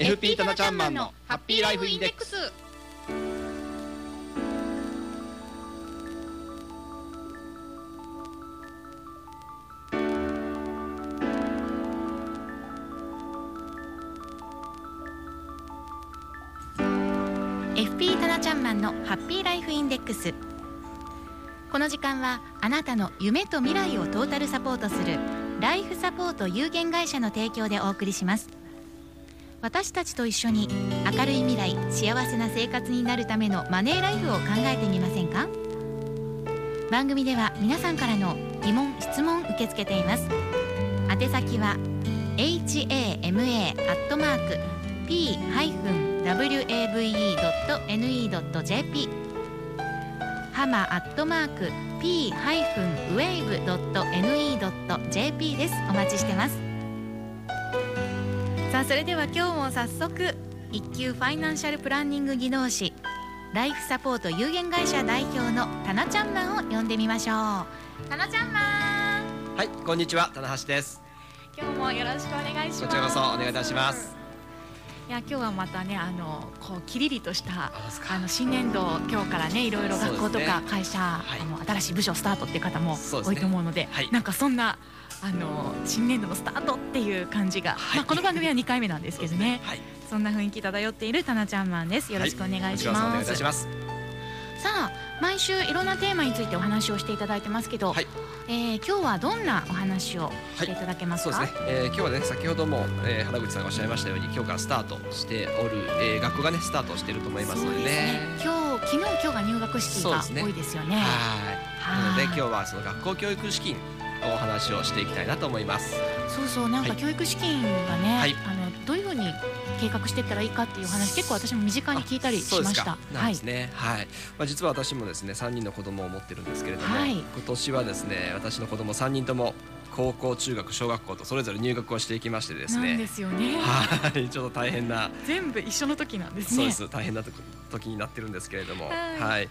FP タナちゃんマンのハッピーライフインデックス。タナちゃんマンのハッピーライフインデックス。この時間はあなたの夢と未来をトータルサポートするライフサポート有限会社の提供でお送りします。私たちと一緒に明るい未来幸せな生活になるためのマネーライフを考えてみませんか？番組では皆さんからの疑問質問受け付けています。宛先は hama.p-wave.ne.jp ハマアットマーク p-wave.ne.jp です。お待ちしてます。それでは今日も早速一級ファイナンシャルプランニング技能士ライフサポート有限会社代表のタナちゃんマンを呼んでみましょう。タナちゃんマンはいこんにちは。棚橋です。今日もよろしくお願いします。こちらこそお願いいたします。いや今日はまたねあのこうキリリとしたあの新年度今日からねいろいろ学校とか会社、はい。あの新しい部署スタートっていう方も多いと思うのではい。なんかそんなあの新年度のスタートっていう感じが、はい。まあこの番組は2回目なんですけどね。はい。そんな雰囲気漂っているタナちゃんマンです。よろしくお願いします、い。います。さあ毎週いろんなテーマについてお話をしていただいてますけど、はい。えー今日はどんなお話をしていただけますか、そうですね、えー今日はね先ほども、えー、原口さんがおっしゃいましたように今日からスタートしておる、えー学校がねスタートしていると思いますのでね。今日昨日今日が入学式が多いですよね。はい。なのではい今日はその学校教育資金お話をしていきたいなと思います。そうそうなんかはい。教育資金がね、はい。あのどういうふうに計画していったらいいかっていう話結構私も身近に聞いたりしました。あそうですか。なんですね。はい、まあ、実は私もですね3人の子供を持ってるんですけれども、はい。今年はですね私の子供3人とも高校中学小学校とそれぞれ入学をしていきましてですなんでねすよね。はい。ちょっと大変な。全部一緒の時なんですね。そうです。大変な時になってるんですけれども、はい。はい。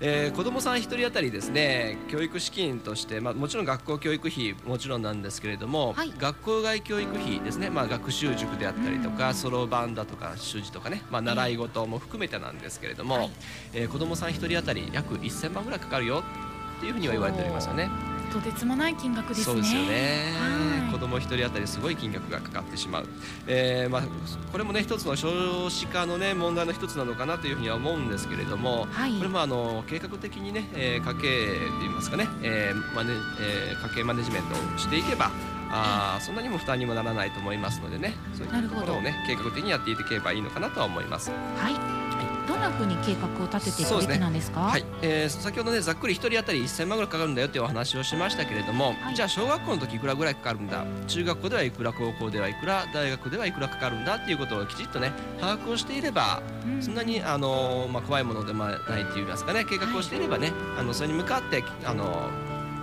えー子どもさん1人当たりですね。教育資金として、まあ、もちろん学校教育費もちろんなんですけれども、はい。学校外教育費ですね、まあ、学習塾であったりとかうん。そろばんだとか習字とかね、まあ、習い事も含めてなんですけれども、はい。えー子どもさん1人当たり約1000万ぐらいかかるよっていうふうには言われておりますよね。とてつもない金額ですね。そうですよね、はい。子供一人当たりすごい金額がかかってしまう、えーまあ、これもね一つの少子化のね問題の一つなのかなというふうには思うんですけれども、はい。これもあの計画的にね、えー家計といいますかね、えーマネえー家計マネジメントをしていけばあーそんなにも負担にもならないと思いますのでね。そういったところをね計画的にやっていけばいいのかなとは思います。はいどんなふうに計画を立てていくべきなんですか？はい、えー先ほどねざっくり1人当たり1000万ぐらいかかるんだよっていうお話をしましたけれども、はい。じゃあ小学校の時いくらぐらいかかるんだ？中学校ではいくら高校ではいくら大学ではいくらかかるんだっていうことをきちっとね把握をしていればうん。そんなにあの、まあ、怖いものでもないといいますかね計画をしていればね、あのそれに向かってあの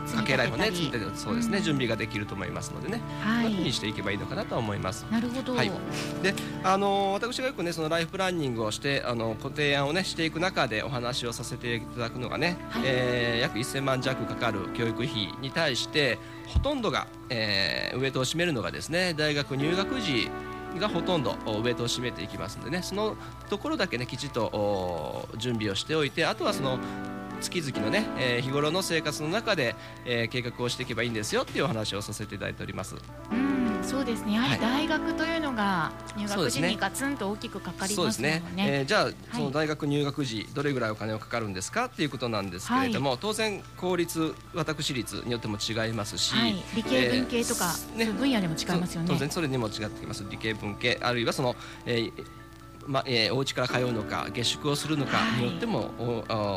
家計ライフをね積み立てそうですね、うん。準備ができると思いますのでね、はい。そんなふうにしていけばいいのかなとは思います。なるほど、はい。であの私がよくねそのライフプランニングをしてあのご提案をねしていく中でお話をさせていただくのがね、はい。えー約1000万弱かかる教育費に対してほとんどが、えーウエイトを占めるのがですね大学入学時がほとんどおウエイトを占めていきますのでねそのところだけねきちっとお準備をしておいてあとはその月々のね、えー日頃の生活の中で、えー計画をしていけばいいんですよっていうお話をさせていただいております。うん、そうですね。やはりはい大学というのが入学時にガツンと大きくかかりそうですますもんね。ね。えーじゃあ、その大学入学時どれぐらいお金をかかるんですかっていうことなんですけれども、当然公立私立によっても違いますし、はい、理系文系とか、えーそういう分野でも違いますよね。当然それにも違ってきます。理系文系あるいはその、えーまえーお家から通うのか下宿をするのかによっても、お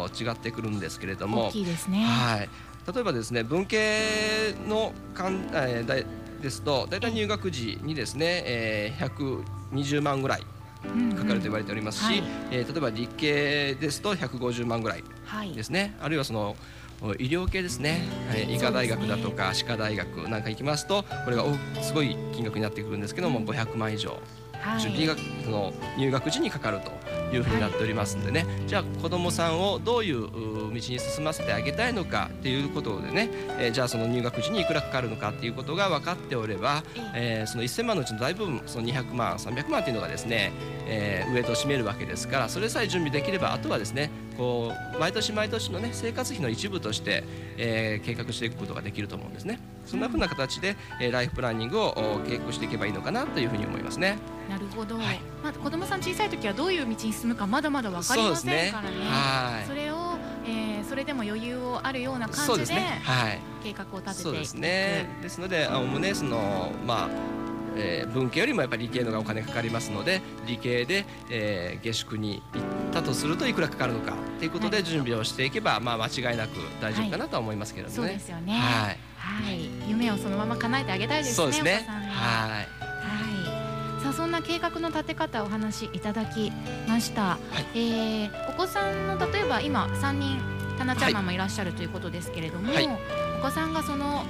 お違ってくるんですけれども。大、きいですね。はい。例えばですね文系のかん、えーだいですと大体入学時にですね、えー、120万ぐらいうんうん。かかると言われておりますし、はい。えー例えば理系ですと150万ぐらいはい。ですね、あるいはそのお医療系ですね、えー医科大学だとか歯科大学なんか行きますとこれがおすごい金額になってくるんですけども500万以上、はい。準備がその入学時にかかるというふうになっておりますんでね、じゃあ子どもさんをどういう道に進ませてあげたいのかっていうことでね、えー、じゃあその入学時にいくらかかるのかっていうことが分かっておれば、えー、その1000万のうちの大部分その200万300万っていうのがですね、えー、ウエイトを占めるわけですからそれさえ準備できればあとはですねこう毎年毎年のね生活費の一部として、えー、計画していくことができると思うんですね。そんなふうな形で、えー、ライフプランニングを計画していけばいいのかなというふうに思いますね。なるほど。はい、まあ子供さん小さい時はどういう道に進むかまだまだわかりませんからね。そ、ね、はい。それを、えー、それでも余裕をあるような感じで、ね、はい、計画を立ててそうですね。ですので、あのねそのまあ。えー、文系よりもやっぱり理系のがお金かかりますので理系で、えー、下宿に行ったとするといくらかかるのかということで準備をしていけば、まあ、間違いなく大丈夫かなと思いますけどね。はい、そうですよね、はい、はい、夢をそのまま叶えてあげたいですね。そうですね。はい。はい。さあそんな計画の立て方をお話しいただきました、はい、えー、お子さんの例えば今3人タナちゃんママいらっしゃるということですけれども、はい、お子さんがその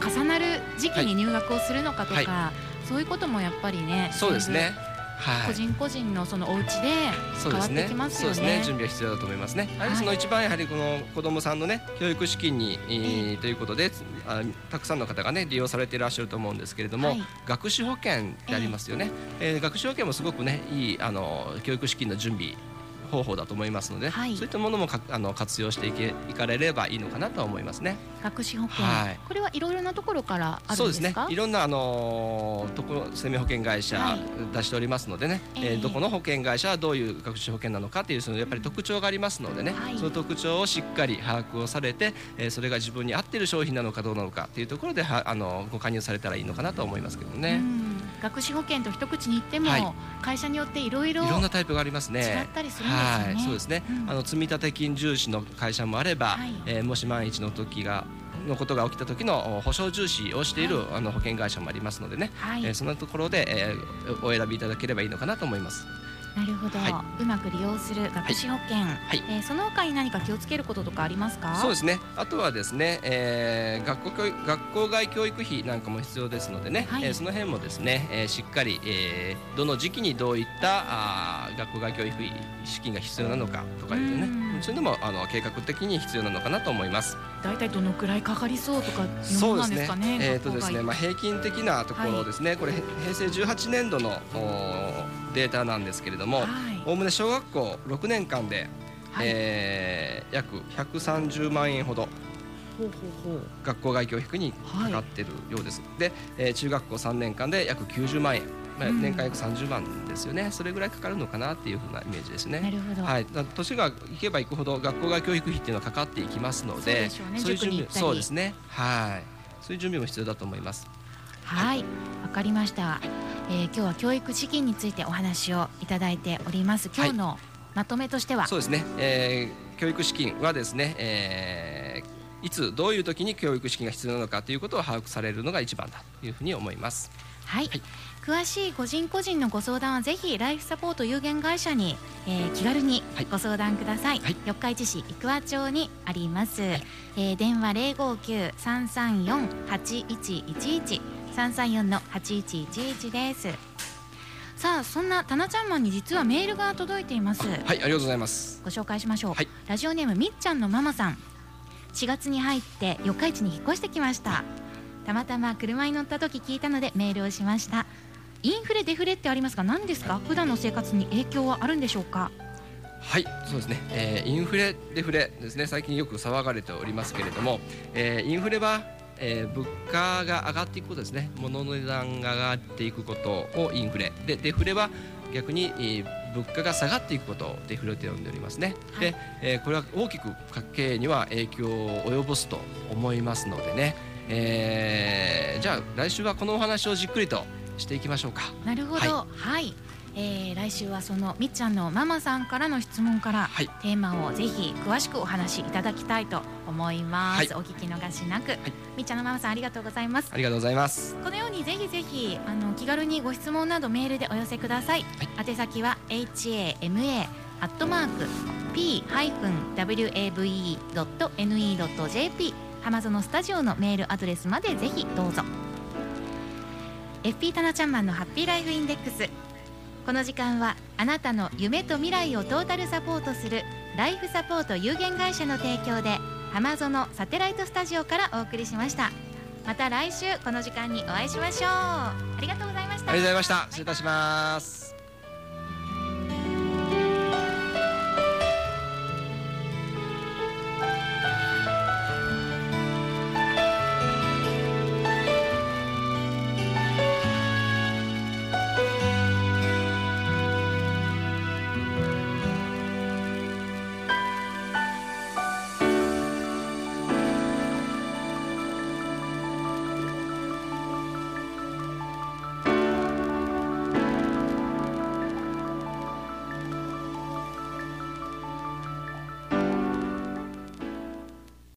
重なる時期に入学をするのかとか、はい、そういうこともやっぱりねそうですね。はい、個人個人のそのお家で変わってきますよね。そうですね。準備は必要だと思いますね。はい、その一番やはりこの子どもさんのね教育資金に、えー、ということであたくさんの方がね利用されていらっしゃると思うんですけれども、はい、学資保険ってありますよね。えー、えー、学資保険もすごくねいいあの教育資金の準備方法だと思いますので、はい、そういったものもかあの活用していけいかれればいいのかなと思いますね。学資保険、はい、これはいろいろなところからあるんですか？いろんなあのところ生命保険会社出しておりますのでね、はい、えー、どこの保険会社はどういう学資保険なのかというそのやっぱり特徴がありますのでね、はい、その特徴をしっかり把握をされて、えー、それが自分に合っている商品なのかどうなのかというところではあのご加入されたらいいのかなと思いますけどね。学資保険と一口に言っても、会社によっていろいろいろんなタイプがありますね。違ったりするんですよね。はい、そうですね。うん、あの積立金重視の会社もあれば、はい、えー、もし万一の時がのことが起きた時の保証重視をしている、はい、あの保険会社もありますのでね、はい、えー、そんなところで、えー、お選びいただければいいのかなと思います。なるほど、はい、うまく利用する学資保険、はい、えー、その他に何か気をつけることとかありますか？そうですね。あとはですね、えー、学校学校外教育費なんかも必要ですのでね、はい、えー、その辺もですね、えー、しっかり、えー、どの時期にどういったあ学校外教育費資金が必要なのかとかいうね。そういうのもあの計画的に必要なのかなと思います。大体どのくらいかかりそうとかそうですね。えっ、ー、とですね、まあ平均的なところですね。はい、これ平成18年度のデータなんですけれども、おおむね小学校6年間で、はい、えー、約130万円ほど学校外教育にかかっているようです。はい、で、えー、中学校3年間で約90万円。まあ、年間約30万ですよね、うん、それぐらいかかるのかなっていうふうなイメージですね。なるほど。はい、年がいけばいくほど学校外教育費っていうのはかかっていきますので、そう、ね、いう準備、そうですね。はい、そういう準備も必要だと思います。はい、わ、はい、かりました。えー、今日は教育資金についてお話をいただいております。今日のまとめとしては、はい、そうですね、えー、教育資金はですね、えー、いつどういう時に教育資金が必要なのかということを把握されるのが一番だというふうに思います。はい、はい。詳しい個人個人のご相談はぜひライフサポート有限会社に、えー、気軽にご相談ください、はい、四日市市生桑町にあります、はい、えー、電話零三三四の八一一一です。さあそんなタナちゃんマンに実はメールが届いています。はいありがとうございます。ご紹介しましょう、はい、ラジオネームみっちゃんのママさん。4月に入って四日市に引っ越してきました。たまたま車に乗った時聞いたのでメールをしました。インフレデフレってありますが何ですか？普段の生活に影響はあるんでしょうか？はいそうですね、えー、インフレデフレですね。最近よく騒がれておりますけれども、えー、インフレはえー、物価が上がっていくことですね。物の値段が上がっていくことをインフレ。でデフレは逆に、えー、物価が下がっていくことをデフレと呼んでおりますね、はい、で、えー、これは大きく家計には影響を及ぼすと思いますのでね、えー、じゃあ来週はこのお話をじっくりとしていきましょうか。なるほど。はい、はいえー、来週はそのみっちゃんのママさんからの質問から、はい、テーマをぜひ詳しくお話しいただきたいと思います、はい、お聞き逃しなく、はい、みっちゃんのママさんありがとうございます。ありがとうございます。このようにぜひぜひあの気軽にご質問などメールでお寄せください、宛先は HAMA アットマーク p-wave.ne.jp 浜園スタジオのメールアドレスまでぜひどうぞ。FP タナちゃんマンのハッピーライフインデックスこの時間はあなたの夢と未来をトータルサポートするライフサポート有限会社の提供で浜園サテライトスタジオからお送りしました。また来週この時間にお会いしましょう。ありがとうございました。ありがとうございました。失礼いたします。